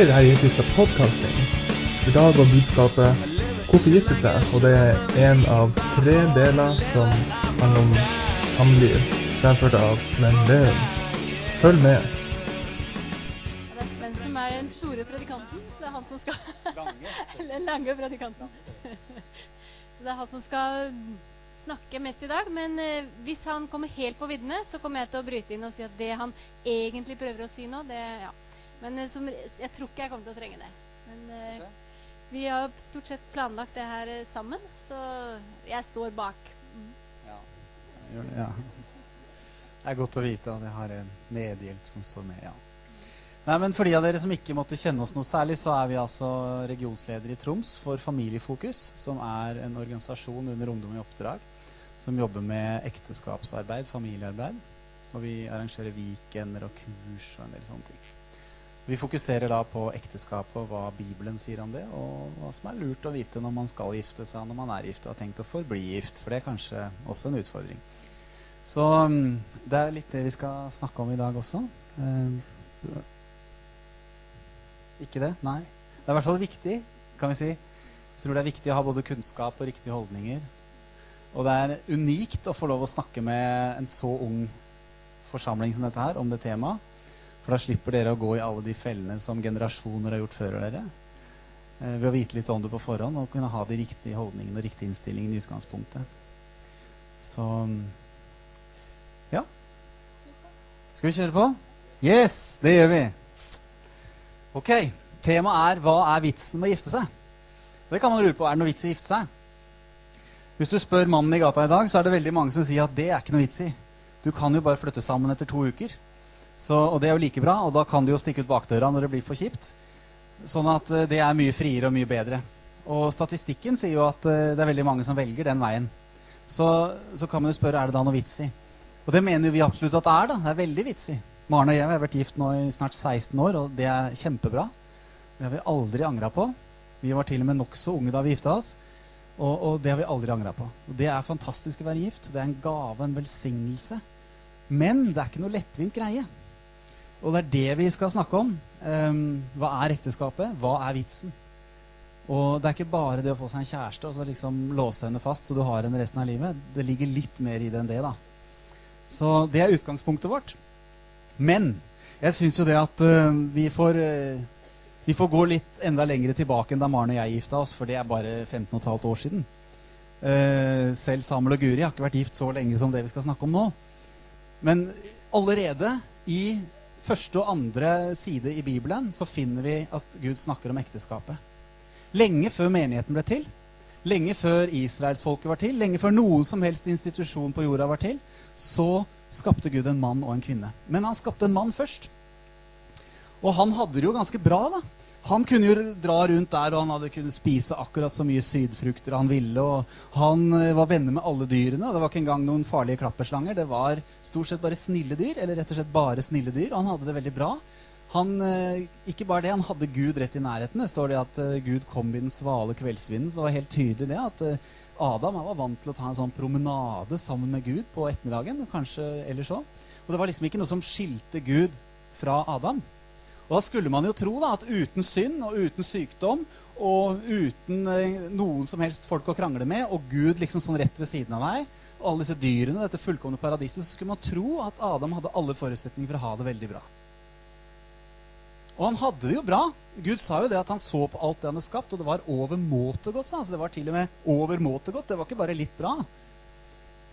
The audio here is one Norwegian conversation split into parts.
Hei, det her er Jensvik fra Podcasting. I dag var budskapet 'Hvorfor gifte seg?' Og det er en av tre deler som handler om samliv, fremført av Sven Leum. Følg med. Det er Sven som er den store predikanten, så det er han som skal Eller lange predikanten. Så det er han som skal snakke mest i dag. Men eh, hvis han kommer helt på viddene, så kommer jeg til å bryte inn og si at det han egentlig prøver å si nå, det ja. Men eh, som, jeg tror ikke jeg kommer til å trenge det. Men eh, vi har stort sett planlagt det her eh, sammen, så jeg står bak. Mm. Ja. Det, ja. Det er godt å vite at jeg har en medhjelp som står med. ja. Nei, men For de av dere som ikke måtte kjenne oss noe særlig, så er vi altså regionsleder i Troms for Familiefokus, som er en organisasjon under Ungdom i oppdrag som jobber med ekteskapsarbeid, familiearbeid. Og vi arrangerer weekender og kurs og en del sånne ting. Vi fokuserer da på ekteskapet og hva Bibelen sier om det, og hva som er lurt å vite når man skal gifte seg, når man er gift og har tenkt å forbli gift. For det er kanskje også en utfordring. Så mm, det er litt det vi skal snakke om i dag også. Eh, ikke det? Nei. Det er i hvert fall viktig, kan vi si. Jeg tror det er viktig å ha både kunnskap og riktige holdninger. Og det er unikt å få lov å snakke med en så ung forsamling som dette her om det temaet. For da slipper dere å gå i alle de fellene som generasjoner har gjort før dere. Eh, ved å vite litt om det på forhånd og kunne ha de riktige holdningene og riktige innstillingene i utgangspunktet. Så ja. Skal vi kjøre på? Yes, det gjør vi. Ok, Temaet er 'Hva er vitsen med å gifte seg?' Det kan man lure på. Er det noe vits i å gifte seg? Hvis du spør mannen i gata i dag, så er det veldig mange som sier at det er ikke noe vits i. Du kan jo bare flytte sammen etter to uker. Så, og det er jo like bra, og da kan du jo stikke ut bakdøra når det blir for kjipt. Sånn at uh, det er mye friere og mye bedre. Og statistikken sier jo at uh, det er veldig mange som velger den veien. Så, så, kan man jo spørre er det da noe vits i. Og det mener jo vi absolutt at det er. da. Det er veldig vits i. Maren og jeg har vært gift nå i snart 16 år, og det er kjempebra. Det har vi aldri angra på. Vi var til og med nokså unge da vi gifta oss. Og, og, det har vi aldri angra på. Og det er fantastisk å være gift. Det er en gave, en velsignelse. Men det er ikke noe lettvint greie. Og det er det vi skal snakke om. Um, hva er ekteskapet? Hva er vitsen? Og det er ikke bare det å få seg en kjæreste og så liksom låse henne fast så du har henne resten av livet. Det ligger litt mer i det enn det, da. Så det er utgangspunktet vårt. Men jeg syns jo det at uh, vi får uh, vi får gå litt enda lengre tilbake enn da Maren og jeg gifta oss, for det er bare 15 15,5 år siden. Uh, selv Samuel og Guri har ikke vært gift så lenge som det vi skal snakke om nå. Men allerede i første og andre side i Bibelen så finner vi at Gud snakker om ekteskapet. Lenge før menigheten ble til, lenge før israelsfolket var til, lenge før noen som helst institusjon på jorda var til, så skapte Gud en mann og en kvinne. Men han skapte en mann først. Og han hadde det jo ganske bra, da. Han kunne jo dra rundt der, og han hadde kunnet spise akkurat så mye sydfrukter han ville. Og han eh, var venner med alle dyrene, og det var ikke engang noen farlige klapperslanger. Det var stort sett bare snille dyr, eller rett og slett bare snille dyr. Og han hadde det veldig bra. Han, eh, ikke bare det, han hadde Gud rett i nærheten. Det står det at eh, Gud kom i den svale kveldsvinden. Så det var helt tydelig det at Adam var vant til å ta en sånn promenade sammen med Gud på ettermiddagen. kanskje ellers også. Og det var liksom ikke noe som skilte Gud fra Adam. Og Da skulle man jo tro da, at uten synd og uten sykdom og uten eh, noen som helst folk å krangle med, og Gud liksom sånn rett ved siden av deg, og alle disse dyrene, dette fullkomne paradiset, så skulle man tro at Adam hadde alle forutsetninger for å ha det veldig bra. Og han hadde det jo bra. Gud sa jo det at han så på alt det han hadde skapt, og det var over måte godt. Så det var til og med over måte godt. Det var ikke bare litt bra.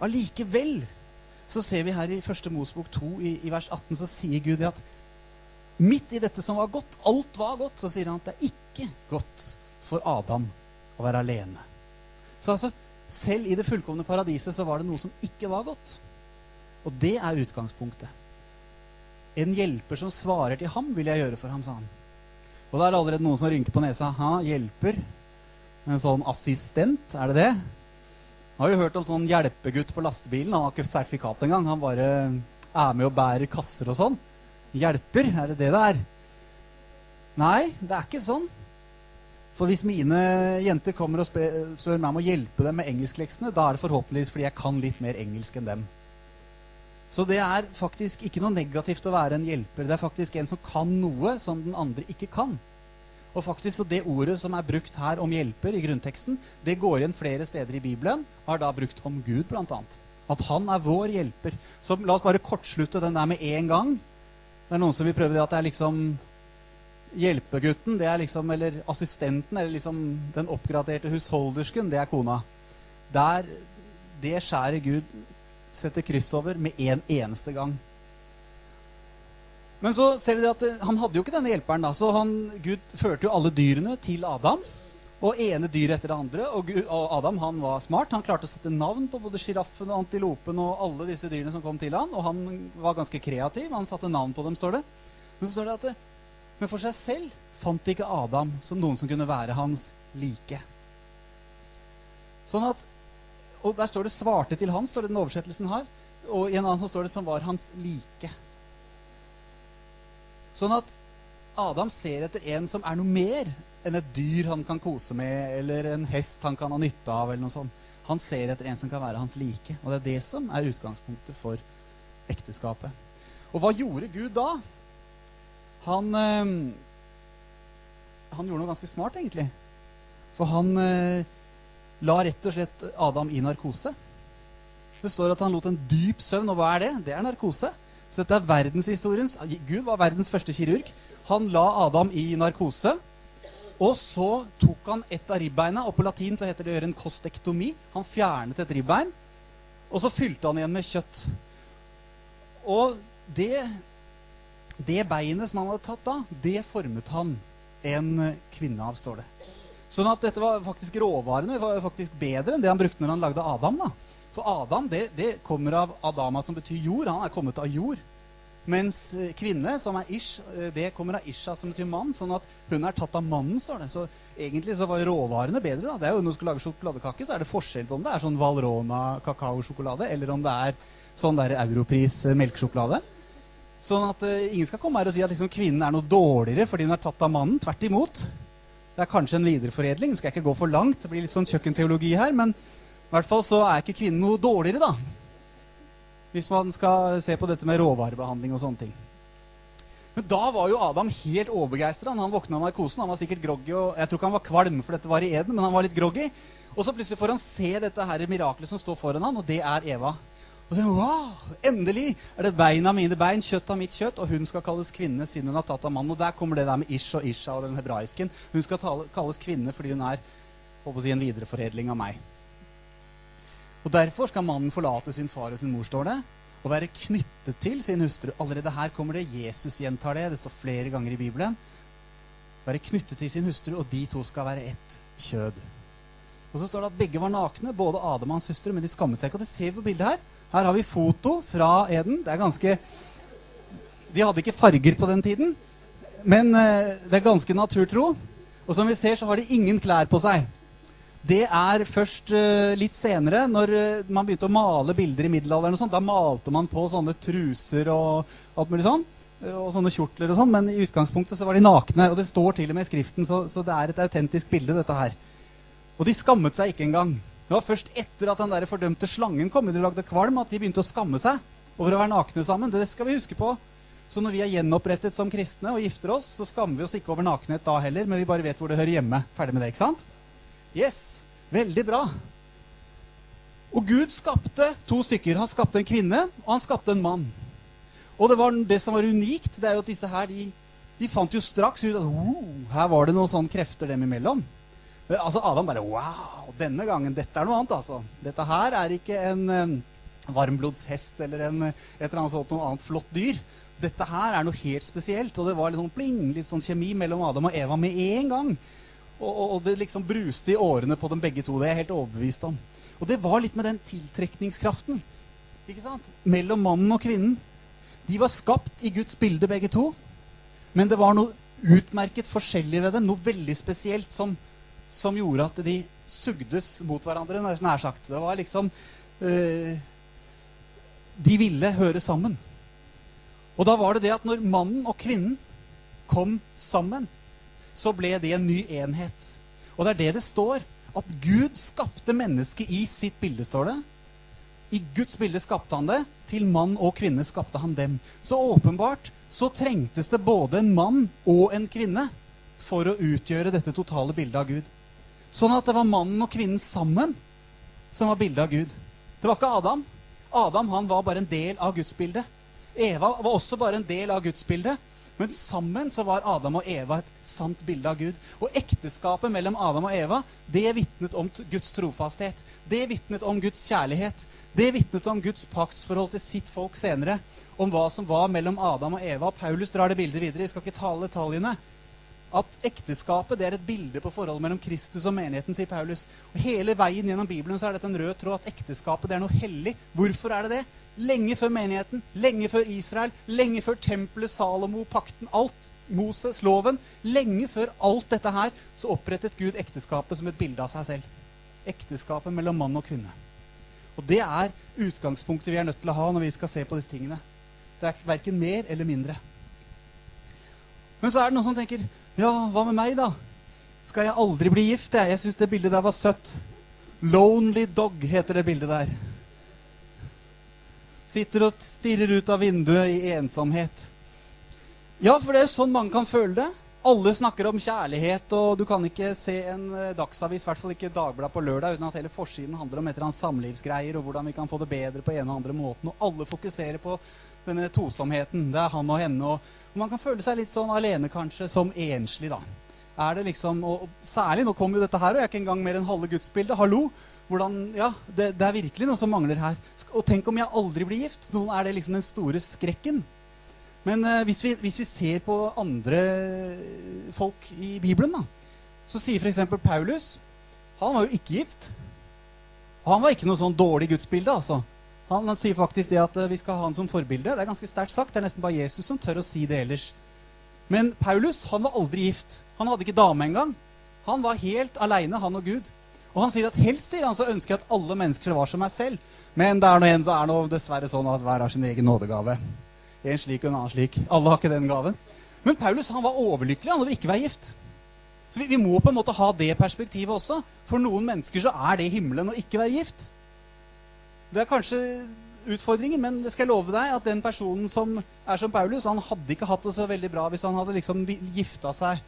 Allikevel så ser vi her i 1. Mosbok 2 i, i vers 18 så sier Gud det at midt i dette som var godt, alt var godt, så sier han at det er ikke godt for Adam å være alene. Så altså, selv i det fullkomne paradiset så var det noe som ikke var godt. Og det er utgangspunktet. En hjelper som svarer til ham, vil jeg gjøre for ham, sa han. Og da er det allerede noen som rynker på nesa. Ha, hjelper? En sånn assistent, er det det? Jeg har jo hørt om sånn hjelpegutt på lastebilen. Han har ikke sertifikat engang. Han bare er med og bærer kasser og sånn hjelper. Er det det det er? Nei, det er ikke sånn. For hvis mine jenter kommer og spør meg om å hjelpe dem med engelskleksene, da er det forhåpentligvis fordi jeg kan litt mer engelsk enn dem. Så det er faktisk ikke noe negativt å være en hjelper. Det er faktisk en som kan noe som den andre ikke kan. Og faktisk så Det ordet som er brukt her om hjelper i grunnteksten, det går igjen flere steder i Bibelen. er da brukt om Gud, bl.a. At han er vår hjelper. Så la oss bare kortslutte den der med en gang. Det er noen som vil prøve det at det er liksom hjelpegutten, det er liksom, eller assistenten, eller liksom den oppgraderte husholdersken, det er kona. Der, det skjærer Gud setter kryss over med en eneste gang. Men så ser vi at han hadde jo ikke denne hjelperen. da, så han, Gud førte jo alle dyrene til Adam. Og ene dyr etter det andre. Og, Adam han var smart. Han klarte å sette navn på både sjiraffen og antilopen og alle disse dyrene som kom til han. Og han var ganske kreativ. Han satte navn på dem, står det. Men så står det at det, men for seg selv fant ikke Adam som noen som kunne være hans like. Sånn at, Og der står det 'svarte til han', står det den oversettelsen her. Og i en annen så står det 'som var hans like'. Sånn at Adam ser etter en som er noe mer enn et dyr han kan kose med, eller en hest han kan ha nytte av. eller noe sånt. Han ser etter en som kan være hans like. Og det er det som er utgangspunktet for ekteskapet. Og hva gjorde Gud da? Han, øh, han gjorde noe ganske smart, egentlig. For han øh, la rett og slett Adam i narkose. Det står at han lot en dyp søvn. Og hva er det? Det er narkose. Så dette er verdenshistoriens Gud var verdens første kirurg. Han la Adam i narkose. Og så tok han et av ribbeina, og på latin så heter det å gjøre en kostektomi. Han fjernet et ribbein, og så fylte han igjen med kjøtt. Og det, det beinet som han hadde tatt da, det formet han en kvinne av, står det. Sånn at dette var faktisk råvarene var faktisk bedre enn det han brukte når han lagde Adam. da. For Adam det, det kommer av Adama, som betyr jord. Han er kommet av jord. Mens eh, kvinne, som er ish, eh, det kommer av isha, som betyr mann. Sånn at hun er tatt av mannen, står det. Så egentlig så var råvarene bedre. da. Det er jo Når du skal lage sjokoladekake, så er det forskjell på om det er sånn Valrona kakaosjokolade, eller om det er sånn der Europris eh, melkesjokolade. Sånn at uh, ingen skal komme her og si at liksom, kvinnen er noe dårligere fordi hun er tatt av mannen. Tvert imot. Det er kanskje en videreforedling. Skal jeg ikke gå for langt. Det blir litt sånn kjøkkenteologi her. Men i hvert fall så er ikke kvinnen noe dårligere, da hvis man skal se på dette med råvarebehandling og sånne ting. Men da var jo Adam helt overbegeistra. Han våkna av narkosen. Han var sikkert groggy, og jeg tror ikke han var kvalm, for dette var i eden, men han var litt groggy. Og så plutselig får han se dette her miraklet som står foran han, og det er Eva. Og så wow, Endelig er det beina mine bein, kjøtt av mitt kjøtt, og hun skal kalles kvinne siden hun har tatt av mannen. Og der kommer det der med ish og isha og den hebraisken. Hun skal kalles kvinne fordi hun er håper å si, en videreforedling av meg. Og Derfor skal mannen forlate sin far og sin mor, står det, og være knyttet til sin hustru. Allerede her kommer det. Jesus gjentar det. Det står flere ganger i Bibelen. Være knyttet til sin hustru, og de to skal være ett kjød. Og så står det at begge var nakne, både Adam og hans hustru, men de skammet seg ikke. Og det ser vi på bildet her. Her har vi foto fra Eden. Det er ganske De hadde ikke farger på den tiden, men eh, det er ganske naturtro. Og som vi ser, så har de ingen klær på seg det er først uh, litt senere, når uh, man begynte å male bilder i middelalderen. og sånt, Da malte man på sånne truser og alt mulig sånn. Uh, og sånne kjortler og sånn. Men i utgangspunktet så var de nakne. Og det står til og med i skriften, så, så det er et autentisk bilde, dette her. Og de skammet seg ikke engang. Det var først etter at den der fordømte slangen kom og lagde kvalm, at de begynte å skamme seg over å være nakne sammen. Det skal vi huske på. Så når vi er gjenopprettet som kristne og gifter oss, så skammer vi oss ikke over nakenhet da heller, men vi bare vet hvor det hører hjemme. Ferdig med det, ikke sant? Yes! Veldig bra. Og Gud skapte to stykker. Han skapte en kvinne, og han skapte en mann. Og det, var, det som var unikt, det er jo at disse her, de, de fant jo straks ut at oh, her var det noen sånne krefter dem imellom. Men, altså Adam bare Wow! Denne gangen, dette er noe annet, altså. Dette her er ikke en um, varmblodshest eller en, et eller annet sånt noe annet flott dyr. Dette her er noe helt spesielt. Og det var litt sånn pling, litt sånn kjemi mellom Adam og Eva med en gang. Og, og, det liksom bruste i årene på dem begge to. Det er jeg helt overbevist om. Og det var litt med den tiltrekningskraften ikke sant? mellom mannen og kvinnen. De var skapt i Guds bilde, begge to. Men det var noe utmerket forskjellig ved dem, noe veldig spesielt, som, som gjorde at de sugdes mot hverandre, nær sagt. Det var liksom øh, De ville høre sammen. Og da var det det at når mannen og kvinnen kom sammen, så ble det en ny enhet. Og det er det det står. At Gud skapte mennesket i sitt bilde, står det. I Guds bilde skapte han det. Til mann og kvinne skapte han dem. Så åpenbart så trengtes det både en mann og en kvinne for å utgjøre dette totale bildet av Gud. Sånn at det var mannen og kvinnen sammen som var bildet av Gud. Det var ikke Adam. Adam han var bare en del av gudsbildet. Eva var også bare en del av gudsbildet. Men sammen så var Adam og Eva et sant bilde av Gud. Og ekteskapet mellom Adam og Eva det vitnet om Guds trofasthet. Det vitnet om Guds kjærlighet. Det vitnet om Guds paktsforhold til sitt folk senere. Om hva som var mellom Adam og Eva. Paulus drar det bildet videre. Vi skal ikke tale detaljene at ekteskapet det er et bilde på forholdet mellom Kristus og menigheten, sier Paulus. Og Hele veien gjennom Bibelen så er dette en rød tråd at ekteskapet det er noe hellig. Hvorfor er det det? Lenge før menigheten, lenge før Israel, lenge før tempelet, Salomo, pakten, alt. Moses, loven. Lenge før alt dette her så opprettet Gud ekteskapet som et bilde av seg selv. Ekteskapet mellom mann og kvinne. Og det er utgangspunktet vi er nødt til å ha når vi skal se på disse tingene. Det er verken mer eller mindre. Men så er det noen som tenker ja, hva med meg, da? Skal jeg aldri bli gift? Jeg, jeg syns det bildet der var søtt. Lonely Dog heter det bildet der. Sitter og stirrer ut av vinduet i ensomhet. Ja, for det er sånn mange kan føle det. Alle snakker om kjærlighet, og du kan ikke se en eh, dagsavis, i hvert fall ikke Dagbladet på lørdag, uten at hele forsiden handler om et eller annet samlivsgreier og hvordan vi kan få det bedre på en og andre måten. Og alle fokuserer på denne tosomheten. Det er han og henne. Og man kan føle seg litt sånn alene, kanskje, som enslig, da. Er det liksom, og, og Særlig nå kommer jo dette her, og jeg er ikke engang mer enn halve gudsbildet. Hallo! Hvordan, ja, det, det, er virkelig noe som mangler her. Og tenk om jeg aldri blir gift? Noen er det liksom den store skrekken. Men eh, hvis, vi, hvis, vi, ser på andre folk i Bibelen, da, så sier f.eks. Paulus Han var jo ikke gift. Han var ikke noe sånn dårlig gudsbilde, altså. Han, han, sier faktisk det at uh, vi skal ha han som forbilde. Det er ganske sterkt sagt. Det er nesten bare Jesus som tør å si det ellers. Men Paulus han var aldri gift. Han hadde ikke dame engang. Han var helt aleine, han og Gud. Og han sier at helst sier han så ønsker jeg at alle mennesker var som meg selv. Men det er nå en så er det dessverre sånn at hver har sin egen nådegave. En slik og en annen slik. Alle har ikke den gaven. Men Paulus han var overlykkelig. Han ville ikke være gift. Så vi, vi, må på en måte ha det perspektivet også. For noen mennesker så er det himmelen å ikke være gift. Det er kanskje utfordringen, men det skal jeg love deg at den personen som er som Paulus, han hadde ikke hatt det så veldig bra hvis han hadde liksom gifta seg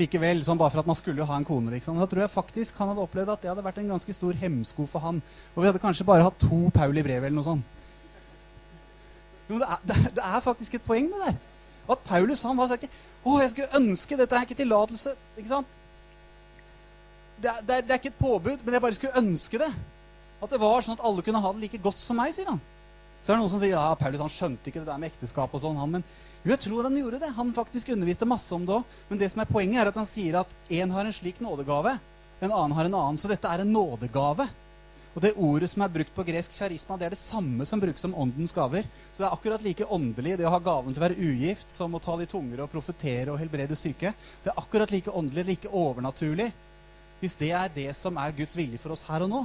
likevel, sånn bare for at man skulle ha en kone. liksom. Da tror jeg faktisk han hadde opplevd at det hadde vært en ganske stor hemsko for han. Og vi hadde kanskje bare hatt to Paul i brevet eller noe sånt. Men det er, det er, faktisk et poeng, det der. At Paulus han var sagt Å, jeg skulle ønske Dette er ikke tillatelse. ikke sant? Det er, det, er, det er ikke et påbud, men jeg bare skulle ønske det. At det var sånn at alle kunne ha det like godt som meg, sier han. Så er det noen som sier ja, Paulus han skjønte ikke det der med ekteskap og sånn. han, Men jo, jeg tror han gjorde det. Han faktisk underviste masse om det òg. Men det som er poenget, er at han sier at én har en slik nådegave, en annen har en annen. Så dette er en nådegave. Og det ordet som er brukt på gresk charisma, det er det samme som brukes om åndens gaver. Så det er akkurat like åndelig det å ha gaven til å være ugift som å tale i tunger og profetere og helbrede syke. Det er akkurat like åndelig, like overnaturlig, hvis det er det som er Guds vilje for oss her og nå.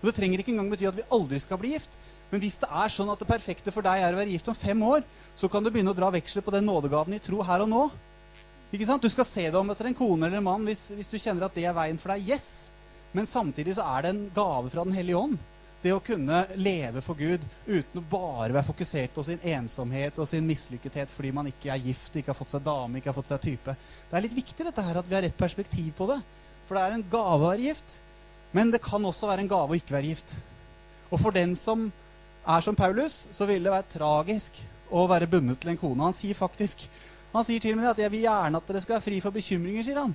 Og det trenger ikke engang bety at vi aldri skal bli gift. Men hvis det er sånn at det perfekte for deg er å være gift om fem år, så kan du begynne å dra veksler på den nådegaven i tro her og nå. Ikke sant? Du skal se deg om etter en kone eller en mann hvis, hvis, du kjenner at det er veien for deg. Yes! Men samtidig så er det en gave fra Den hellige ånd. Det å kunne leve for Gud uten å bare være fokusert på sin ensomhet og sin mislykkethet fordi man ikke er gift, ikke har fått seg dame, ikke har fått seg type. Det er litt viktig dette her at vi har rett perspektiv på det. For det er en gave å være gift. Men det kan også være en gave å ikke være gift. Og for den som er som Paulus, så vil det være tragisk å være bundet til en kone. Han sier faktisk han sier til og med at 'jeg vil gjerne at dere skal være fri for bekymringer'. sier han.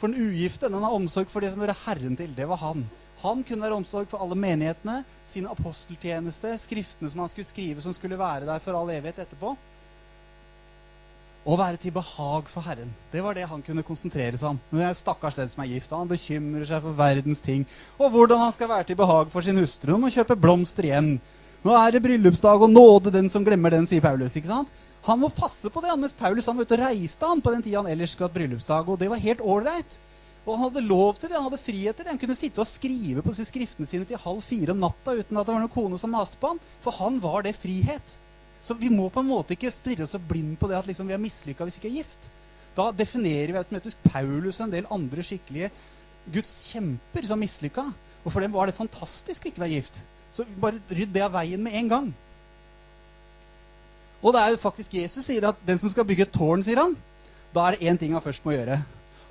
For den ugifte den har omsorg for det som hører Herren til. Det var han. Han kunne være omsorg for alle menighetene, sin aposteltjeneste, skriftene som han skulle skrive, som skulle være der for all evighet etterpå. Å være til behag for Herren. Det var det han kunne konsentrere seg om. Men er stakkars den som er gift. Han bekymrer seg for verdens ting. Og hvordan han skal være til behag for sin hustru. Han må kjøpe blomster igjen. Nå er det bryllupsdag, og nåde den som glemmer den, sier Paulus. ikke sant? Han må passe på det. han, Mens Paulus han og reiste han på den tida han ellers skulle hatt bryllupsdag. Og det var helt ålreit. Og han hadde lov til det. Han hadde frihet til det. Han kunne sitte og skrive på skriftene sine til halv fire om natta uten at det var noen kone som maste på han. For han var det frihet. Så vi må på en måte ikke stirre oss så blind på det at liksom vi er mislykka hvis vi ikke er gift. Da definerer vi automatisk Paulus og en del andre skikkelige Guds kjemper som mislykka. Og for dem var det fantastisk å ikke være gift. Så bare rydd det av veien med en gang. Og det er jo faktisk Jesus sier at den som skal bygge et tårn, sier han, da er det én ting han først må gjøre.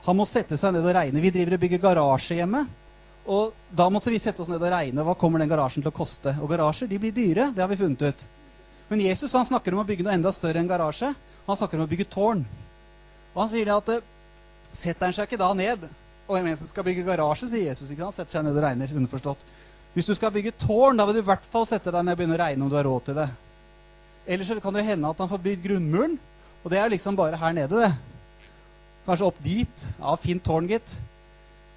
Han må sette seg ned og regne. Vi driver og bygger garasje hjemme. Og da måtte vi sette oss ned og regne. Hva kommer den garasjen til å koste? Og garasjer de blir dyre. Det har vi funnet ut. Men Jesus han snakker om å bygge noe enda større enn garasje. Han snakker om å bygge tårn. Og han sier det at setter han seg ikke da ned Og en som skal bygge garasje, sier Jesus, ikke sant? setter seg ned og regner. Underforstått. Hvis du skal bygge tårn, da vil du i hvert fall sette deg ned og begynne å regne om du har råd til det. Eller så kan det hende at han får bygd grunnmuren. Og det er liksom bare her nede, det. Kanskje opp dit. Ja, fint tårn, gitt.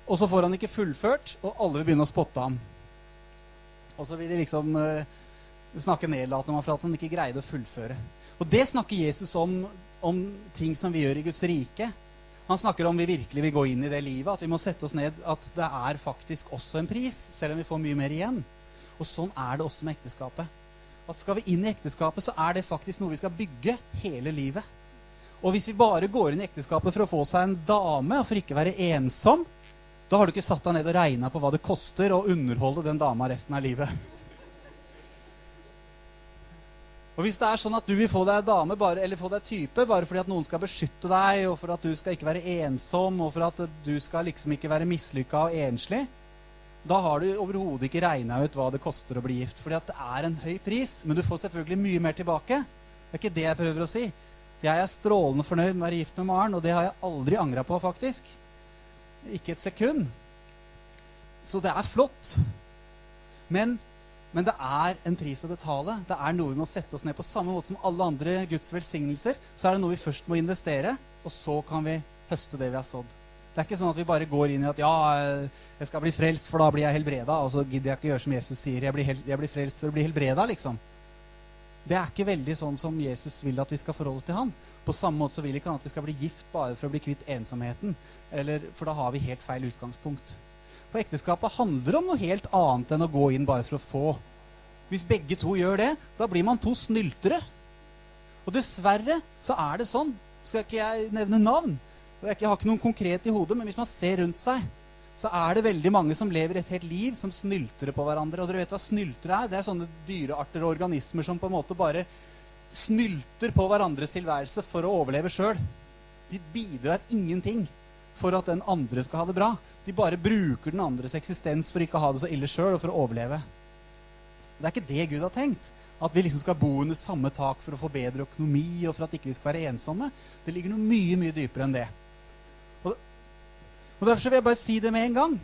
Og så får han ikke fullført, og alle vil begynne å spotte ham. Og så vil de liksom uh, snakke nedlatende om ham for at han ikke greide å fullføre. Og det snakker Jesus om, om ting som vi gjør i Guds rike. Han snakker om vi virkelig vil gå inn i det livet, at vi må sette oss ned, at det er faktisk også en pris, selv om vi får mye mer igjen. Og sånn er det også med ekteskapet. At skal vi inn i ekteskapet, så er det faktisk noe vi skal bygge hele livet. Og hvis vi bare går inn i ekteskapet for å få seg en dame, og for ikke å være ensom, da har du ikke satt deg ned og regna på hva det koster å underholde den dama resten av livet. Og hvis det er sånn at du vil få deg dame bare, eller få deg type bare fordi at noen skal beskytte deg, og for at du skal ikke være ensom, og for at du skal liksom ikke være mislykka og enslig, da har du overhodet ikke regna ut hva det koster å bli gift. Fordi at det er en høy pris, men du får selvfølgelig mye mer tilbake. Det er ikke det jeg prøver å si. Jeg er strålende fornøyd med å være gift med Maren, og det har jeg aldri angra på, faktisk. Ikke et sekund. Så det er flott. Men, men, det er en pris å betale. Det er noe vi må sette oss ned på samme måte som alle andre Guds velsignelser. Så er det noe vi først må investere, og så kan vi høste det vi har sådd. Det er ikke sånn at vi bare går inn i at ja, jeg skal bli frelst, for da blir jeg helbreda. Og så gidder jeg ikke gjøre som Jesus sier. Jeg blir, hel jeg blir frelst for å bli helbreda, liksom. Det er ikke veldig sånn som Jesus vil at vi skal forholde oss til han. På samme måte så vil ikke han at vi skal bli gift bare for å bli kvitt ensomheten. Eller, for da har vi helt feil utgangspunkt. For ekteskapet handler om noe helt annet enn å gå inn bare for å få. Hvis begge to gjør det, da blir man to snyltere. Og dessverre så er det sånn. Skal ikke jeg nevne navn? Jeg har ikke noen konkret i hodet, men hvis man ser rundt seg, så er det veldig mange som lever et helt liv som snyltere på hverandre. Og dere vet hva snyltere er? Det er sånne dyrearter og organismer som på en måte bare snylter på hverandres tilværelse for å overleve sjøl. De bidrar ingenting for at den andre skal ha det bra. De bare bruker den andres eksistens for ikke å ha det så ille sjøl og for å overleve. Det er ikke det Gud har tenkt. At vi liksom skal bo under samme tak for å få bedre økonomi og for at ikke vi skal være ensomme. Det ligger noe mye, mye dypere enn det. Og Derfor vil jeg bare si det med en gang.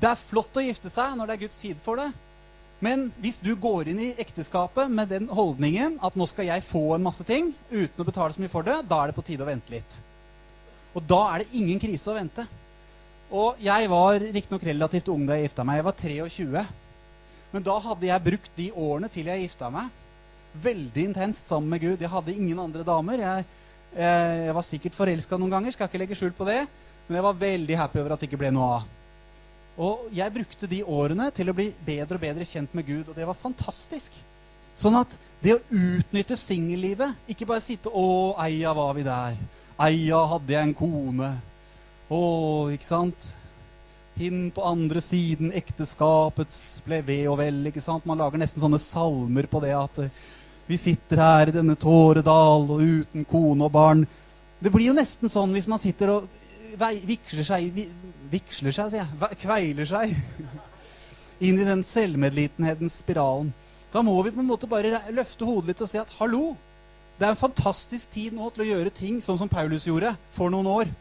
Det er flott å gifte seg når det er Guds tid for det. Men hvis du går inn i ekteskapet med den holdningen at nå skal jeg få en masse ting uten å betale så mye for det, da er det på tide å vente litt. Og da er det ingen krise å vente. Og jeg var riktignok relativt ung da jeg gifta meg. Jeg var 23. Men da hadde jeg brukt de årene til jeg gifta meg, veldig intenst sammen med Gud. Jeg hadde ingen andre damer. Jeg, jeg, jeg var sikkert forelska noen ganger, skal ikke legge skjul på det. Men jeg var veldig happy over at det ikke ble noe av. Og jeg brukte de årene til å bli bedre og bedre kjent med Gud, og det var fantastisk. Sånn at det å utnytte singellivet Ikke bare sitte 'Å, eia var vi der'. 'Eia hadde jeg en kone'. Å, ikke sant? Hin på andre siden ekteskapets ble ved og vel. ikke sant? Man lager nesten sånne salmer på det at eh, vi sitter her i denne tåredal og uten kone og barn. Det blir jo nesten sånn hvis man sitter og viksler seg, viksler seg, sier jeg, kveiler seg inn i den selvmedlitenhetens spiralen. Da må vi på en måte bare løfte hodet litt og si at hallo, det er en fantastisk tid nå til å gjøre ting sånn som Paulus gjorde for noen år.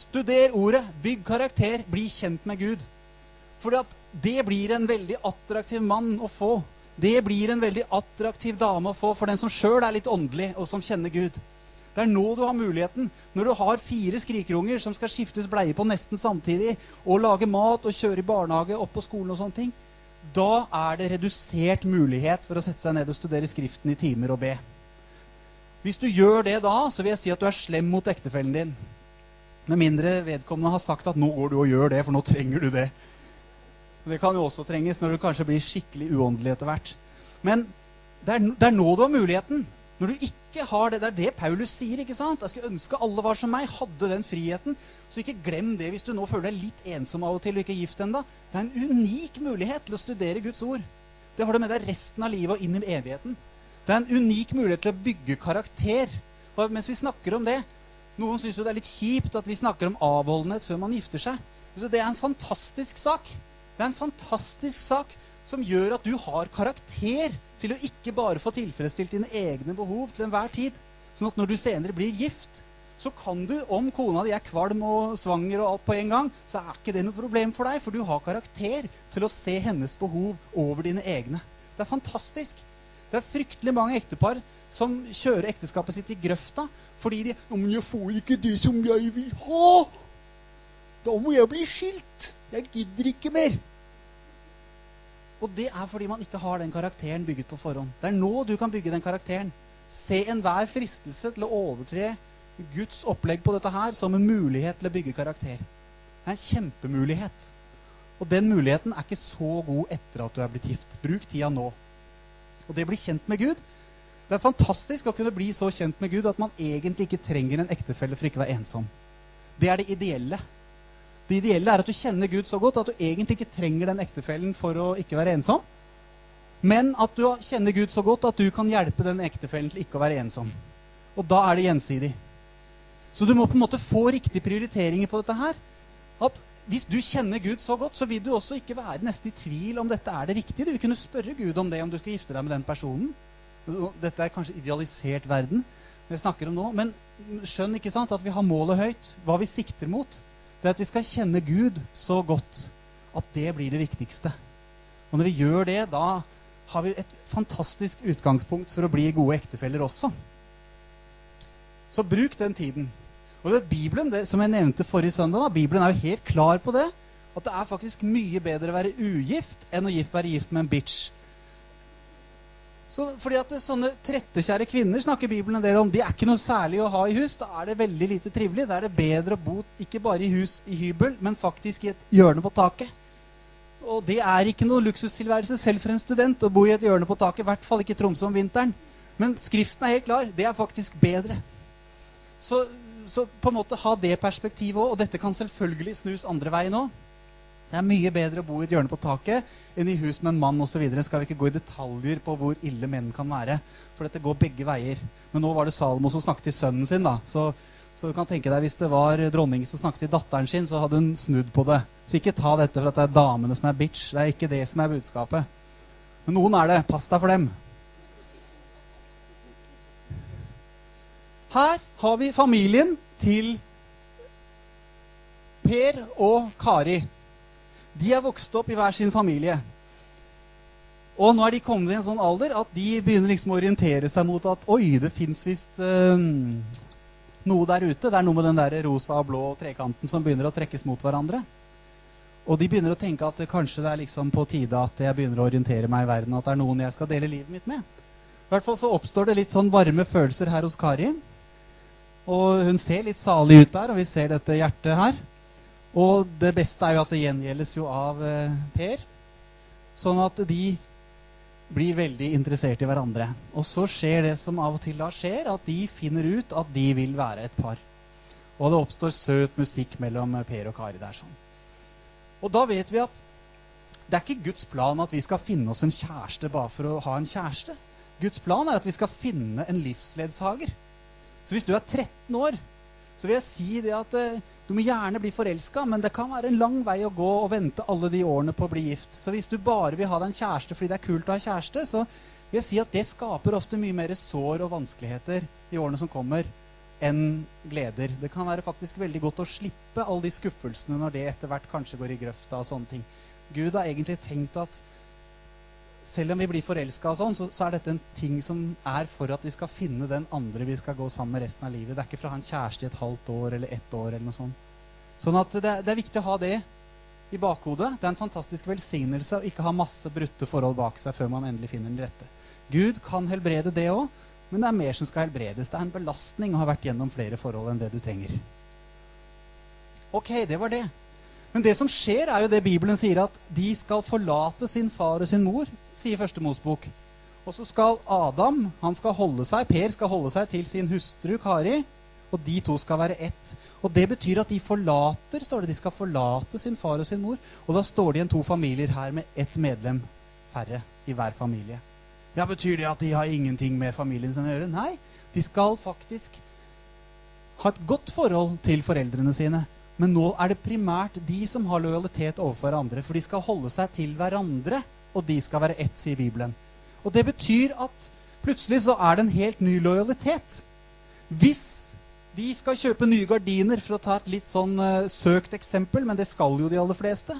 Studer ordet, bygg karakter, bli kjent med Gud. For det blir en veldig attraktiv mann å få. Det blir en veldig attraktiv dame å få for den som sjøl er litt åndelig, og som kjenner Gud. Det er nå du har muligheten. Når du har fire skrikerunger som skal skiftes bleie på nesten samtidig, og lage mat og kjøre i barnehage, opp på skolen og sånne ting, da er det redusert mulighet for å sette seg ned og studere Skriften i timer og be. Hvis du gjør det da, så vil jeg si at du er slem mot ektefellen din. Med mindre vedkommende har sagt at 'nå går du og gjør det, for nå trenger du det'. Det kan jo også trenges når du kanskje blir skikkelig uåndelig etter hvert. Men det er, det er nå du har muligheten. Når du ikke har det. Det er det Paulus sier. ikke sant? Jeg skulle ønske alle var som meg, hadde den friheten. Så ikke glem det hvis du nå føler deg litt ensom av og til og ikke er gift ennå. Det er en unik mulighet til å studere Guds ord. Det har du med deg resten av livet og inn i evigheten. Det er en unik mulighet til å bygge karakter. Og mens vi snakker om det Noen syns jo det er litt kjipt at vi snakker om avholdenhet før man gifter seg. Det er en fantastisk sak. Det er en fantastisk sak som gjør at du har karakter til å ikke bare få tilfredsstilt dine egne behov til enhver tid. Sånn at når du senere blir gift, så kan du, om kona di er kvalm og svanger og alt på en gang, så er ikke det noe problem for deg, for du har karakter til å se hennes behov over dine egne. Det er fantastisk. Det er fryktelig mange ektepar som kjører ekteskapet sitt i grøfta fordi de ja, men 'Jeg får ikke det som jeg vil ha.' 'Da må jeg bli skilt. Jeg gidder ikke mer.' Og det er fordi man ikke har den karakteren bygget på forhånd. Det er nå du kan bygge den karakteren. Se enhver fristelse til å overtre Guds opplegg på dette her som en mulighet til å bygge karakter. Det er en kjempemulighet. Og den muligheten er ikke så god etter at du er blitt gift. Bruk tida nå. Og det å bli kjent med Gud Det er fantastisk å kunne bli så kjent med Gud at man egentlig ikke trenger en ektefelle for ikke å være ensom. Det er det ideelle. Det ideelle er at du kjenner Gud så godt at du egentlig ikke trenger den ektefellen for å ikke være ensom. Men at du kjenner Gud så godt at du kan hjelpe den ektefellen til ikke å være ensom. Og da er det gjensidig. Så du må på en måte få riktige prioriteringer på dette her. At hvis du kjenner Gud så godt, så vil du også ikke være nesten i tvil om dette er det riktige. Du vil kunne spørre Gud om det, om du skal gifte deg med den personen. Dette er kanskje idealisert verden jeg snakker om nå. Men skjønn ikke sant, at vi har målet høyt. Hva vi sikter mot det er at vi skal kjenne Gud så godt at det blir det viktigste. Og når vi gjør det, da har vi et fantastisk utgangspunkt for å bli gode ektefeller også. Så bruk den tiden. Og det Bibelen, det, som jeg nevnte forrige søndag, da, Bibelen er jo helt klar på det. At det er faktisk mye bedre å være ugift enn å være gift med en bitch. Så, fordi at det, Sånne trettekjære kvinner snakker Bibelen en del om. De er ikke noe særlig å ha i hus. Da er det veldig lite trivelig. Da er det bedre å bo ikke bare i hus i hybel, men faktisk i et hjørne på taket. Og det er ikke noe luksustilværelse selv for en student å bo i et hjørne på taket. I hvert fall ikke i Tromsø om vinteren. Men Skriften er helt klar. Det er faktisk bedre. Så, så på en måte ha det perspektivet òg. Og dette kan selvfølgelig snus andre veien òg. Det er mye bedre å bo i et hjørne på taket enn i hus med en mann osv. Skal vi ikke gå i detaljer på hvor ille menn kan være? For dette går begge veier. Men nå var det Salomo som snakket til sønnen sin. da. Så, så, du kan tenke deg hvis det var dronningen som snakket til datteren sin, så hadde hun snudd på det. Så ikke ta dette for at det er damene som er bitch. Det er ikke det som er budskapet. Men noen er det. Pass deg for dem. Her har vi familien til Per og Kari. De er vokst opp i hver sin familie. Og nå er de kommet i en sånn alder at de begynner liksom å orientere seg mot at oi, det fins visst øh, noe der ute. Det er noe med den der rosa og blå trekanten som begynner å trekkes mot hverandre. Og de begynner å tenke at kanskje det er liksom på tide at jeg begynner å orientere meg i verden. At det er noen jeg skal dele livet mitt med. I hvert fall så oppstår det litt sånn varme følelser her hos Kari. Og hun ser litt salig ut der, og vi ser dette hjertet her. Og det beste er jo at det gjengjeldes jo av eh, Per. Sånn at de blir veldig interessert i hverandre. Og så skjer det som av og til da skjer, at de finner ut at de vil være et par. Og det oppstår søt musikk mellom Per og Kari der. sånn. Og da vet vi at det er ikke Guds plan at vi skal finne oss en kjæreste bare for å ha en kjæreste. Guds plan er at vi skal finne en livsledsager. Så hvis du er 13 år så vil jeg si det at eh, du må gjerne bli forelska, men det kan være en lang vei å gå og vente alle de årene på å bli gift. Så hvis du bare vil ha deg en kjæreste fordi det er kult å ha kjæreste, så vil jeg si at det skaper ofte mye mer sår og vanskeligheter i årene som kommer, enn gleder. Det kan være faktisk veldig godt å slippe alle de skuffelsene når det etter hvert kanskje går i grøfta og sånne ting. Gud har egentlig tenkt at selv om vi blir forelska, sånn, så, så, er dette en ting som er for at vi skal finne den andre vi skal gå sammen med resten av livet. Det er ikke for å ha en kjæreste i et halvt år eller ett år. eller noe sånt. Sånn at det, det, er viktig å ha det i bakhodet. Det er en fantastisk velsignelse å ikke ha masse brutte forhold bak seg før man endelig finner den rette. Gud kan helbrede det òg, men det er mer som skal helbredes. Det er en belastning å ha vært gjennom flere forhold enn det du trenger. Ok, det var det. Men det som skjer, er jo det Bibelen sier, at de skal forlate sin far og sin mor, sier første Mosbok. Og så skal Adam han skal holde seg, Per skal holde seg til sin hustru Kari. Og de to skal være ett. Og det betyr at de forlater står det, de skal forlate sin far og sin mor. Og da står det igjen to familier her med ett medlem færre i hver familie. Ja, Betyr det at de har ingenting med familien sin å gjøre? Nei, de skal faktisk ha et godt forhold til foreldrene sine. Men nå er det primært de som har lojalitet overfor andre. For de skal holde seg til hverandre, og de skal være ett, sier Bibelen. Og det betyr at plutselig så er det en helt ny lojalitet. Hvis de skal kjøpe nye gardiner, for å ta et litt sånn uh, søkt eksempel, men det skal jo de aller fleste,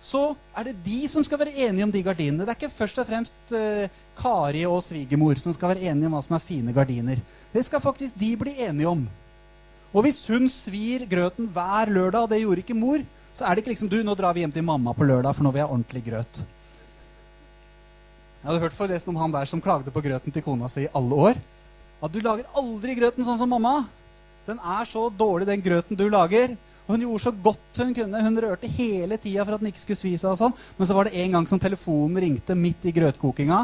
så er det de som skal være enige om de gardinene. Det er ikke først og fremst uh, Kari og svigermor som skal være enige om hva som er fine gardiner. Det skal faktisk de bli enige om. Og hvis hun svir grøten hver lørdag, og det gjorde ikke mor, så er det ikke liksom du, nå drar vi hjem til mamma på lørdag, for nå vil jeg ha ordentlig grøt. Jeg hadde hørt forresten om han der som klagde på grøten til kona si i alle år. At du lager aldri grøten sånn som mamma. Den er så dårlig, den grøten du lager. Og hun gjorde så godt hun kunne. Hun rørte hele tida for at den ikke skulle svi seg. og sånn. Men så var det en gang som telefonen ringte midt i grøtkokinga.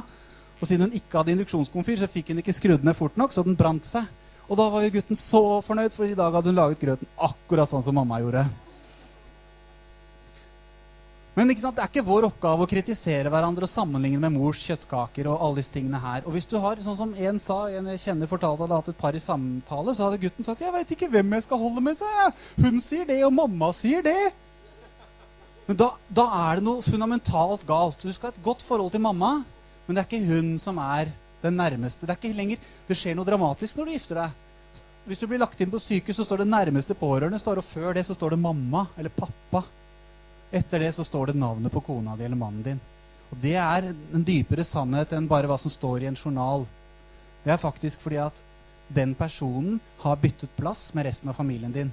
Og siden hun ikke hadde induksjonskomfyr, så fikk hun ikke skrudd ned fort nok, så den brant seg. Og da var jo gutten så fornøyd, for i dag hadde hun laget grøten akkurat sånn som mamma gjorde. Men det er ikke vår oppgave å kritisere hverandre og sammenligne med mors kjøttkaker. og alle disse tingene her. Og hvis du har, sånn som En sa, en jeg kjenner fortalte hadde hatt et par i samtale, så hadde gutten sagt 'Jeg veit ikke hvem jeg skal holde med', sa jeg. 'Hun sier det, og mamma sier det'. Men da, da, er det noe fundamentalt galt. Du skal ha et godt forhold til mamma, men det er ikke hun som er den nærmeste. Det er ikke lenger, det skjer noe dramatisk når du gifter deg. Hvis du blir lagt inn på sykehus, så står det nærmeste pårørende. Står, og før det så står det mamma eller pappa. Etter det så står det navnet på kona di eller mannen din. Og det er en dypere sannhet enn bare hva som står i en journal. Det er faktisk fordi at den personen har byttet plass med resten av familien din.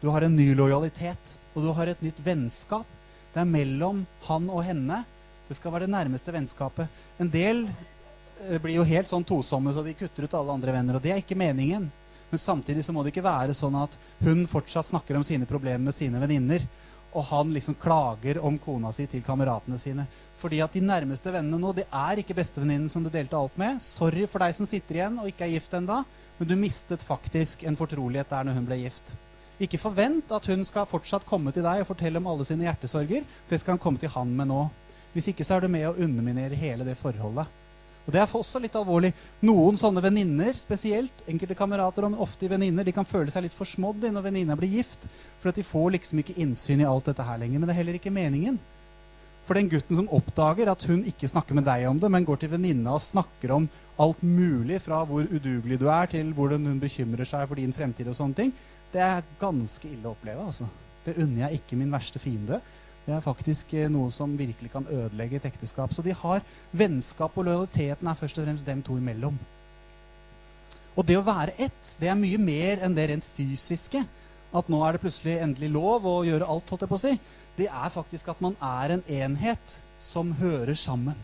Du har en ny lojalitet, og du har et nytt vennskap. Det er mellom han og henne. Det skal være det nærmeste vennskapet. En del eh, blir jo helt sånn tosomme, så de kutter ut alle andre venner. Og det er ikke meningen. Men samtidig så må det ikke være sånn at hun fortsatt snakker om sine problemer med sine venninner og han liksom klager om kona si til kameratene sine. Fordi at de nærmeste vennene nå, det er ikke bestevenninnen som du delte alt med. Sorry for deg som sitter igjen og ikke er gift enda, men du mistet faktisk en fortrolighet der når hun ble gift. Ikke forvent at hun skal fortsatt komme til deg og fortelle om alle sine hjertesorger. Det skal han komme til han med nå. Hvis ikke så er du med å underminere hele det forholdet. Og Det er også litt alvorlig. Noen sånne venninner spesielt, enkelte kamerater, men ofte venninner, de kan føle seg litt forsmådd når venninna blir gift. For at de får liksom ikke innsyn i alt dette her lenger. Men det er heller ikke meningen. For den gutten som oppdager at hun ikke snakker med deg om det, men går til venninna og snakker om alt mulig, fra hvor udugelig du er, til hvordan hun bekymrer seg for din fremtid og sånne ting, det er ganske ille å oppleve. altså. Det unner jeg ikke min verste fiende. Det er faktisk eh, noe som virkelig kan ødelegge et ekteskap. Så de har vennskap, og lojaliteten er først og fremst dem to imellom. Og det å være ett, det er mye mer enn det rent fysiske. At nå er det plutselig endelig lov å gjøre alt, holdt jeg på å si. Det er faktisk at man er en enhet som hører sammen.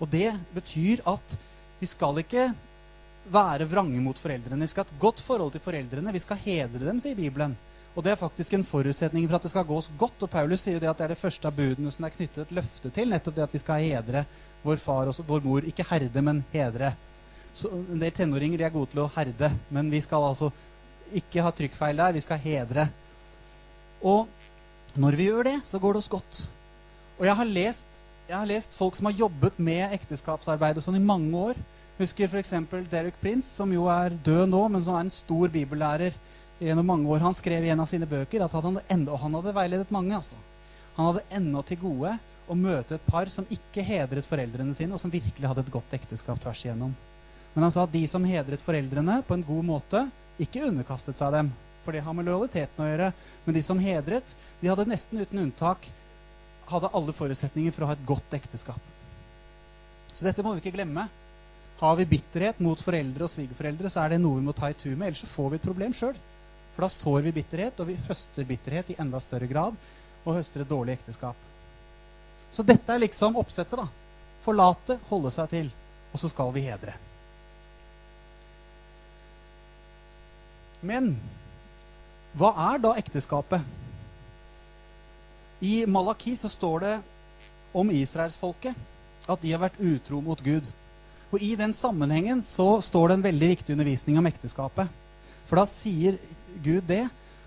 Og det betyr at vi skal ikke være vrange mot foreldrene. Vi skal ha et godt forhold til foreldrene. Vi skal hedre dem, sier Bibelen. Og det er faktisk en forutsetning for at det skal gå oss godt. Og Paulus sier jo det at det er det første av budene som er knyttet et løfte til. Nettopp det at vi skal hedre vår far og vår mor. Ikke herde, men hedre. Så en del tenåringer de er gode til å herde, men vi skal altså ikke ha trykkfeil der. Vi skal hedre. Og når vi gjør det, så går det oss godt. Og jeg har lest, jeg har lest folk som har jobbet med ekteskapsarbeid og sånn i mange år. Husker f.eks. Derek Prince, som jo er død nå, men som er en stor bibellærer gjennom mange år. Han skrev i en av sine bøker at han enda, og han hadde veiledet mange. altså. Han hadde ennå til gode å møte et par som ikke hedret foreldrene sine, og som virkelig hadde et godt ekteskap tvers igjennom. Men han sa at de som hedret foreldrene på en god måte, ikke underkastet seg dem. For det har med lojaliteten å gjøre. Men de som hedret, de hadde nesten uten unntak hadde alle forutsetninger for å ha et godt ekteskap. Så dette må vi ikke glemme. Har vi bitterhet mot foreldre og svigerforeldre, så er det noe vi må ta i tur med. Ellers så får vi et problem sjøl. For da sår vi bitterhet, og vi høster bitterhet i enda større grad. Og høster et dårlig ekteskap. Så dette er liksom oppsettet. da. Forlate, holde seg til. Og så skal vi hedre. Men hva er da ekteskapet? I Malaki så står det om israelsfolket at de har vært utro mot Gud. Og I den sammenhengen så står det en veldig viktig undervisning om ekteskapet. For da sier Gud det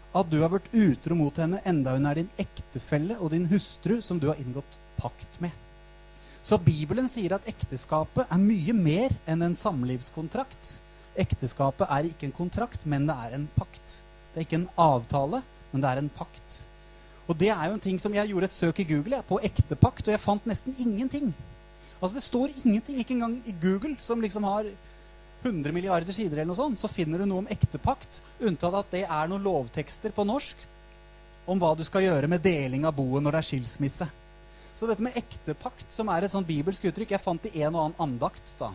at du har vært utro mot henne enda hun er din ektefelle og din hustru som du har inngått pakt med. Så Bibelen sier at ekteskapet er mye mer enn en samlivskontrakt. Ekteskapet er ikke en kontrakt, men det er en pakt. Det er ikke en avtale, men det er en pakt. Og det er jo en ting som Jeg gjorde et søk i Google jeg, på ektepakt, og jeg fant nesten ingenting. Altså Det står ingenting, ikke engang i Google, som liksom har 100 milliarder sider, eller noe sånt, så finner du noe om ektepakt, unntatt at det er noen lovtekster på norsk om hva du skal gjøre med deling av boet når det er skilsmisse. Så dette med ektepakt, som er et sånn bibelsk uttrykk Jeg fant i en og annen andakt, da.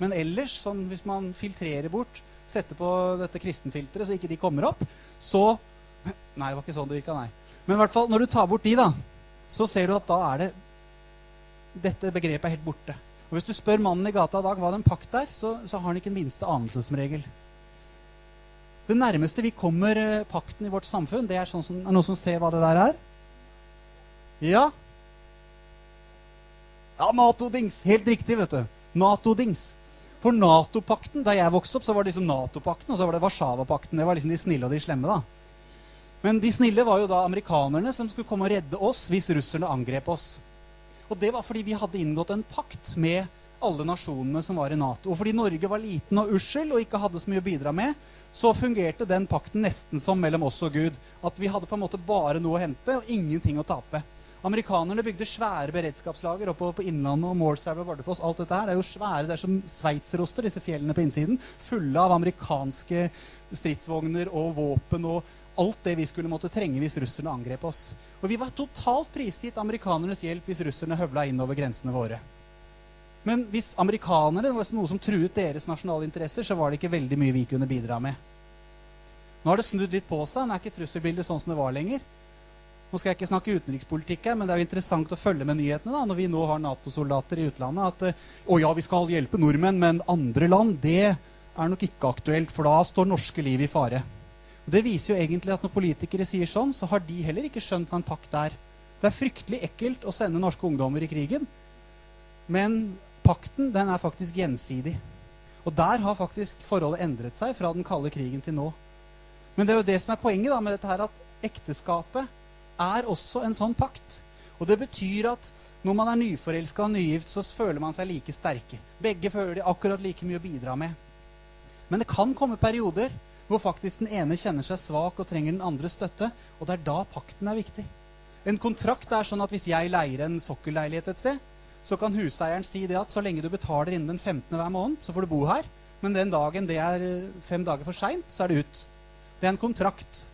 Men ellers, sånn, hvis man filtrerer bort, setter på dette kristenfilteret så ikke de kommer opp, så Nei, det var ikke sånn det virka, nei. Men i hvert fall, når du tar bort de, da, så ser du at da er det Dette begrepet er helt borte. Og Hvis du spør mannen i gata i dag hva det er en pakt er, så, så har han ikke den minste anelse som regel. Det nærmeste vi kommer eh, pakten i vårt samfunn, det er sånn som, er noen som ser hva det der er? Ja? Ja, Nato-dings. Helt riktig, vet du. Nato-dings. For Nato-pakten, Da jeg vokste opp, så var det liksom Nato-pakten og så var det Warszawa-pakten. Det var liksom de snille og de slemme. da. Men de snille var jo da amerikanerne som skulle komme og redde oss hvis russerne angrep oss. Og det var fordi vi hadde inngått en pakt med alle nasjonene som var i Nato. Og fordi Norge var liten og ussel og ikke hadde så mye å bidra med, så fungerte den pakten nesten som mellom oss og Gud. At vi hadde på en måte bare noe å hente og ingenting å tape. Amerikanerne bygde svære beredskapslager oppe på Innlandet og Målselv og Bardufoss. Alt dette her er jo svære, det er som sveitseroster, disse fjellene på innsiden. Fulle av amerikanske stridsvogner og våpen og alt det vi skulle måtte trenge hvis russerne angrep oss. Og vi var totalt prisgitt amerikanernes hjelp hvis russerne høvla inn over grensene våre. Men hvis amerikanere det var noe som truet deres nasjonale interesser, så var det ikke veldig mye vi kunne bidra med. Nå har det snudd litt på seg. Nå er ikke trusselbildet sånn som det var lenger. Nå skal jeg ikke snakke utenrikspolitikk her, men det er jo interessant å følge med nyhetene da, når vi nå har Nato-soldater i utlandet. At å ja, vi skal hjelpe nordmenn, men andre land, det er nok ikke aktuelt. For da står norske liv i fare. Det viser jo egentlig at når politikere sier sånn, så har de heller ikke skjønt hva en pakt er. Det er fryktelig ekkelt å sende norske ungdommer i krigen, men pakten den er faktisk gjensidig. Og der har faktisk forholdet endret seg fra den kalde krigen til nå. Men det er jo det som er poenget da med dette her, at ekteskapet er også en sånn pakt. Og det betyr at når man er nyforelska og nygift, så føler man seg like sterke. Begge føler de akkurat like mye å bidra med. Men det kan komme perioder hvor faktisk den ene kjenner seg svak og trenger den andre støtte. Og det er da pakten er viktig. En kontrakt er sånn at hvis jeg leier en sokkelleilighet et sted, så kan huseieren si det at så lenge du betaler innen den 15. hver måned, så får du bo her. Men den dagen det er eh, fem dager for seint, så er det ut. Det er en kontrakt.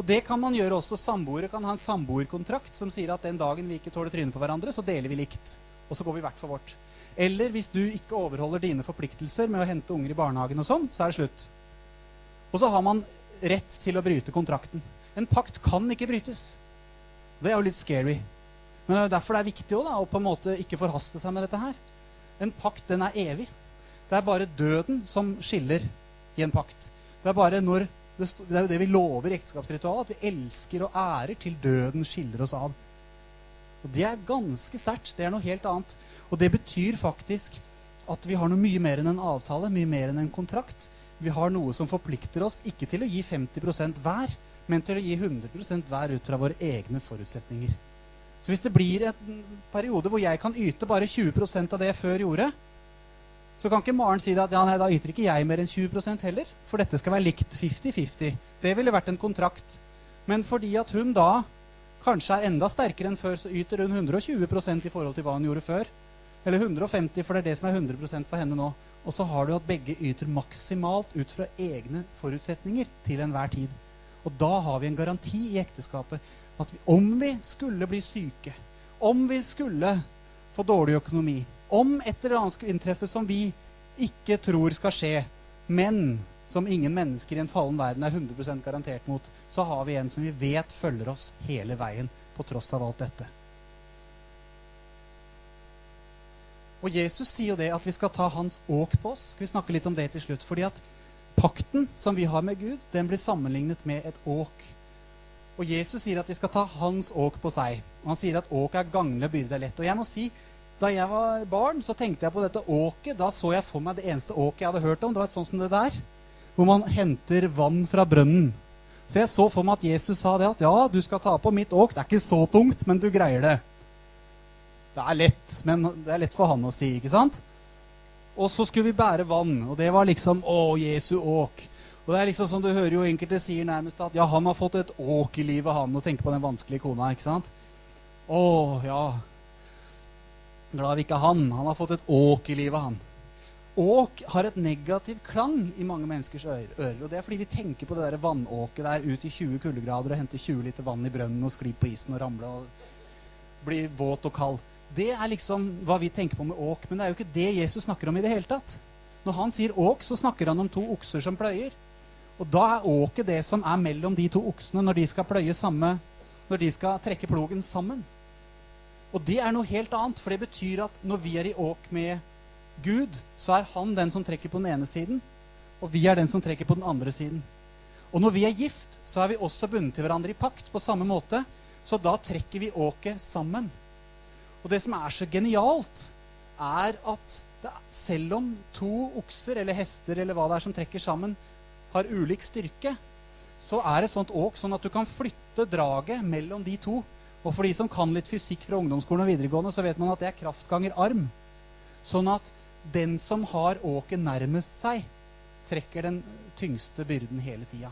Og det kan man gjøre også. Samboere kan ha en samboerkontrakt som sier at den dagen vi ikke tåler trynet på hverandre, så deler vi likt. Og så går vi hvert for vårt. Eller hvis du ikke overholder dine forpliktelser med å hente unger i barnehagen og sånn, så er det slutt. Og så har man rett til å bryte kontrakten. En pakt kan ikke brytes. Det er jo litt scary. Men det er jo derfor det er viktig også, da, å på en måte ikke forhaste seg med dette her. En pakt den er evig. Det er bare døden som skiller i en pakt. Det er bare når det, det er jo det vi lover i ekteskapsritualet, at vi elsker og ærer til døden skiller oss av. Og Det er ganske sterkt. Det er noe helt annet. Og det betyr faktisk at vi har noe mye mer enn en avtale, mye mer enn en kontrakt vi har noe som forplikter oss ikke til å gi 50% hver, men til å gi 100% hver ut fra våre egne forutsetninger. Så hvis det blir en periode hvor jeg kan yte bare 20% av det jeg før gjorde, så kan ikke Maren si at ja, nei, da yter ikke jeg mer enn 20% heller, for dette skal være likt 50-50. Det ville vært en kontrakt. Men fordi at hun da kanskje er enda sterkere enn før, så yter hun 120% i forhold til hva hun gjorde før. Eller 150, for det er det som er 100% for henne nå. Og så har du at begge yter maksimalt ut fra egne forutsetninger til enhver tid. Og da har vi en garanti i ekteskapet at vi, om vi skulle bli syke, om vi skulle få dårlig økonomi, om et eller annet skulle inntreffe som vi ikke tror skal skje, men som ingen mennesker i en fallen verden er 100% garantert mot, så har vi en som vi vet følger oss hele veien på tross av alt dette. Og Jesus sier jo det at vi skal ta hans åk på oss. Skal vi snakke litt om det til slutt? Fordi at pakten som vi har med Gud, den blir sammenlignet med et åk. Og Jesus sier at vi skal ta hans åk på seg. Og han sier at åk er gagnlig og byrde er lett. Og jeg må si, Da jeg var barn, så tenkte jeg på dette åket. Da så jeg for meg det eneste åket jeg hadde hørt om. Det var et sånt som det der. Hvor man henter vann fra brønnen. Så jeg så for meg at Jesus sa det at ja, du skal ta på mitt åk. Det er ikke så tungt, men du greier det. Det er lett, men det er lett for han å si, ikke sant? Og så skulle vi bære vann, og det var liksom Å, Jesu åk. Og det er liksom som du hører jo enkelte sier nærmest at ja, han har fått et åk i livet, han. Og tenker på den vanskelige kona, ikke sant? Å, ja. Glad vi ikke er han. Han har fått et åk i livet, han. Åk har et negativ klang i mange menneskers ører. Og det er fordi vi tenker på det der vannåket der ut i 20 kuldegrader og henter 20 liter vann i brønnen og sklir på isen og ramler og blir våt og kald. Det er liksom hva vi tenker på med åk. Men det er jo ikke det Jesus snakker om i det hele tatt. Når han sier åk, så snakker han om to okser som pløyer. Og da er åket det som er mellom de to oksene når de skal pløye samme Når de skal trekke plogen sammen. Og det er noe helt annet, for det betyr at når vi er i åk med Gud, så er han den som trekker på den ene siden, og vi er den som trekker på den andre siden. Og når vi er gift, så er vi også bundet til hverandre i pakt på samme måte, så da trekker vi åket sammen. Og det som er så genialt, er at det, selv om to okser eller hester eller hva det er som trekker sammen, har ulik styrke, så er et sånt åk sånn at du kan flytte draget mellom de to. Og for de som kan litt fysikk fra ungdomsskolen og videregående, så vet man at det er kraft ganger arm. Sånn at den som har åket nærmest seg, trekker den tyngste byrden hele tida.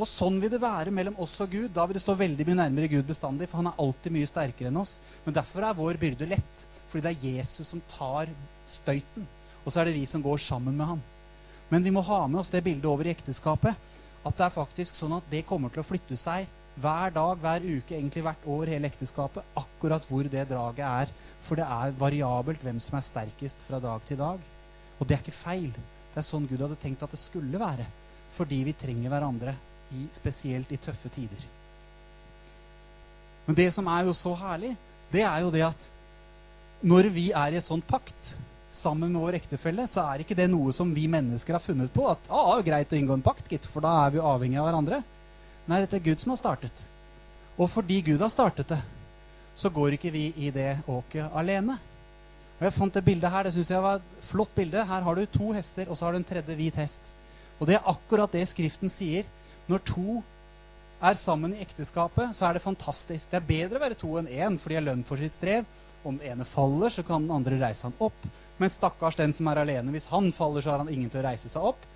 Og sånn vil det være mellom oss og Gud. Da vil det stå veldig mye nærmere Gud bestandig, for han er alltid mye sterkere enn oss. Men derfor er vår byrde lett, fordi det er Jesus som tar støyten. Og så er det vi som går sammen med ham. Men vi må ha med oss det bildet over i ekteskapet. At det er faktisk sånn at det kommer til å flytte seg hver dag, hver uke, egentlig hvert år, hele ekteskapet. Akkurat hvor det draget er. For det er variabelt hvem som er sterkest fra dag til dag. Og det er ikke feil. Det er sånn Gud hadde tenkt at det skulle være. Fordi vi trenger hverandre, i, spesielt i tøffe tider. Men det som er jo så herlig, det er jo det at når vi er i en sånn pakt, sammen med vår ektefelle, så er ikke det noe som vi mennesker har funnet på. At ah, greit å inngå en pakt, gitt, for da er vi avhengig av hverandre. Nei, dette er Gud som har startet. Og fordi Gud har startet det, så går ikke vi i det åket alene. Og Jeg fant det bildet her. Det synes jeg var et flott bilde. Her har du to hester, og så har du en tredje hvit hest. Og det er akkurat det Skriften sier. Når to er sammen i ekteskapet, så er det fantastisk. Det er bedre å være to enn én, for de har lønn for sitt strev. Om den ene faller, så kan den andre reise han opp. Men stakkars den som er alene. Hvis han faller, så har han ingen til å reise seg opp.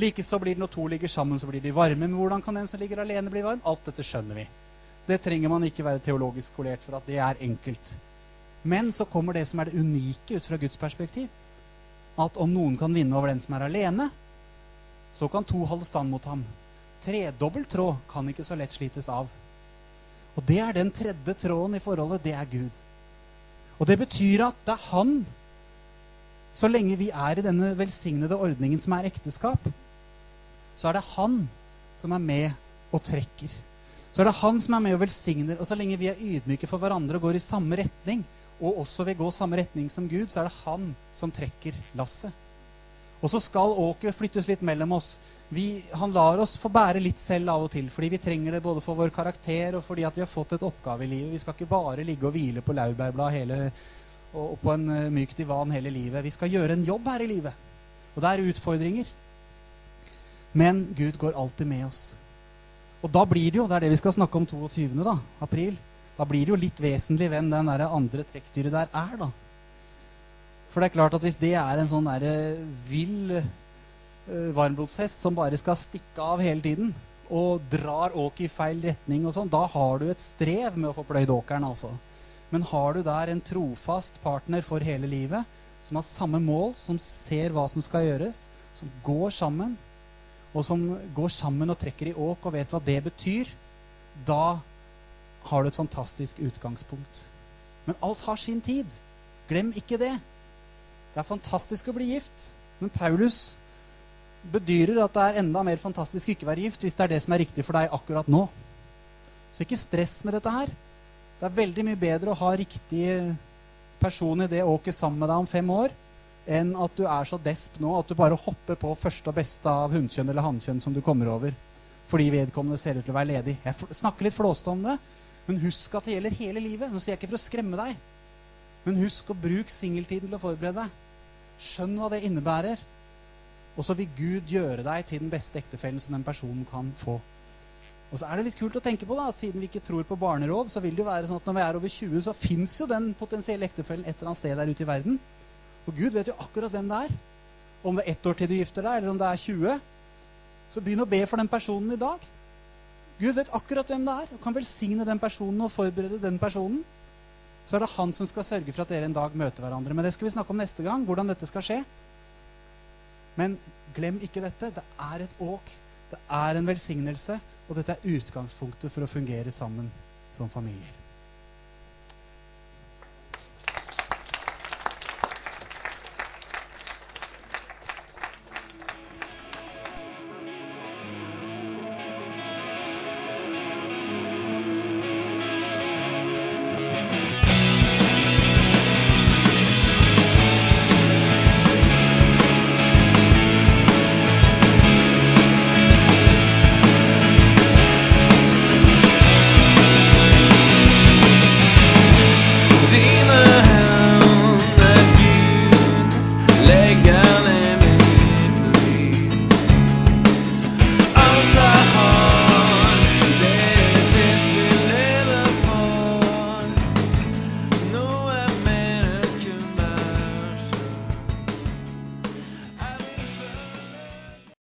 Likeså blir det når to ligger sammen, så blir de varme. Men hvordan kan den som ligger alene, bli varm? Alt dette skjønner vi. Det trenger man ikke være teologisk skolert for at det er enkelt. Men så kommer det som er det unike ut fra Guds perspektiv. At om noen kan vinne over den som er alene, så kan to holde stand mot ham. Tredobbelt tråd kan ikke så lett slites av. Og det er den tredje tråden i forholdet. Det er Gud. Og det betyr at det er han Så lenge vi er i denne velsignede ordningen som er ekteskap, så er det han som er med og trekker. Så er det han som er med og velsigner. Og så lenge vi er ydmyke for hverandre og går i samme retning, og også vil gå samme retning som Gud, så er det han som trekker lasset. Og så skal åket flyttes litt mellom oss. Vi, han lar oss få bære litt selv av og til, fordi vi trenger det både for vår karakter og fordi vi har fått et oppgave i livet. Vi skal ikke bare ligge og hvile på laurbærblad og, på en uh, myk divan hele livet. Vi skal gjøre en jobb her i livet. Og det er utfordringer. Men Gud går alltid med oss. Og da blir det jo, det er det vi skal snakke om 22. Da, april, da blir det jo litt vesentlig hvem den der andre trekkdyret der er, da. For det er klart at hvis det er en sånn der vill uh, varmblodshest som bare skal stikke av hele tiden, og drar åket i feil retning og sånn, da har du et strev med å få pløyd åkeren, altså. Men har du der en trofast partner for hele livet, som har samme mål, som ser hva som skal gjøres, som går sammen, og som går sammen og trekker i åk og vet hva det betyr, da har du et fantastisk utgangspunkt. Men alt har sin tid. Glem ikke det. Det er fantastisk å bli gift. Men Paulus bedyrer at det er enda mer fantastisk å ikke være gift hvis det er det som er riktig for deg akkurat nå. Så ikke stress med dette her. Det er veldig mye bedre å ha riktig person i det åket sammen med deg om fem år, enn at du er så desp nå at du bare hopper på første og beste av hunnkjønn eller hannkjønn som du kommer over. Fordi vedkommende ser ut til å være ledig. Jeg snakker litt flåste om det, men husk at det gjelder hele livet. Nå sier jeg ikke for å skremme deg. Men husk å bruke singeltiden til å forberede deg. Skjønn hva det innebærer. Og så vil Gud gjøre deg til den beste ektefellen som den personen kan få. Og så er det litt kult å tenke på da, Siden vi ikke tror på barnerov, så vil det jo være sånn at når vi er over 20, så fins jo den potensielle ektefellen et eller annet sted der ute i verden. Og Gud vet jo akkurat hvem det er. Om det er ett år til du gifter deg, eller om det er 20. Så begynn å be for den personen i dag. Gud vet akkurat hvem det er, og kan velsigne den personen og forberede den personen. Så er det han som skal sørge for at dere en dag møter hverandre. Men det skal vi snakke om neste gang, hvordan dette skal skje. Men glem ikke dette. Det er et åk. Det er en velsignelse. Og dette er utgangspunktet for å fungere sammen som familier.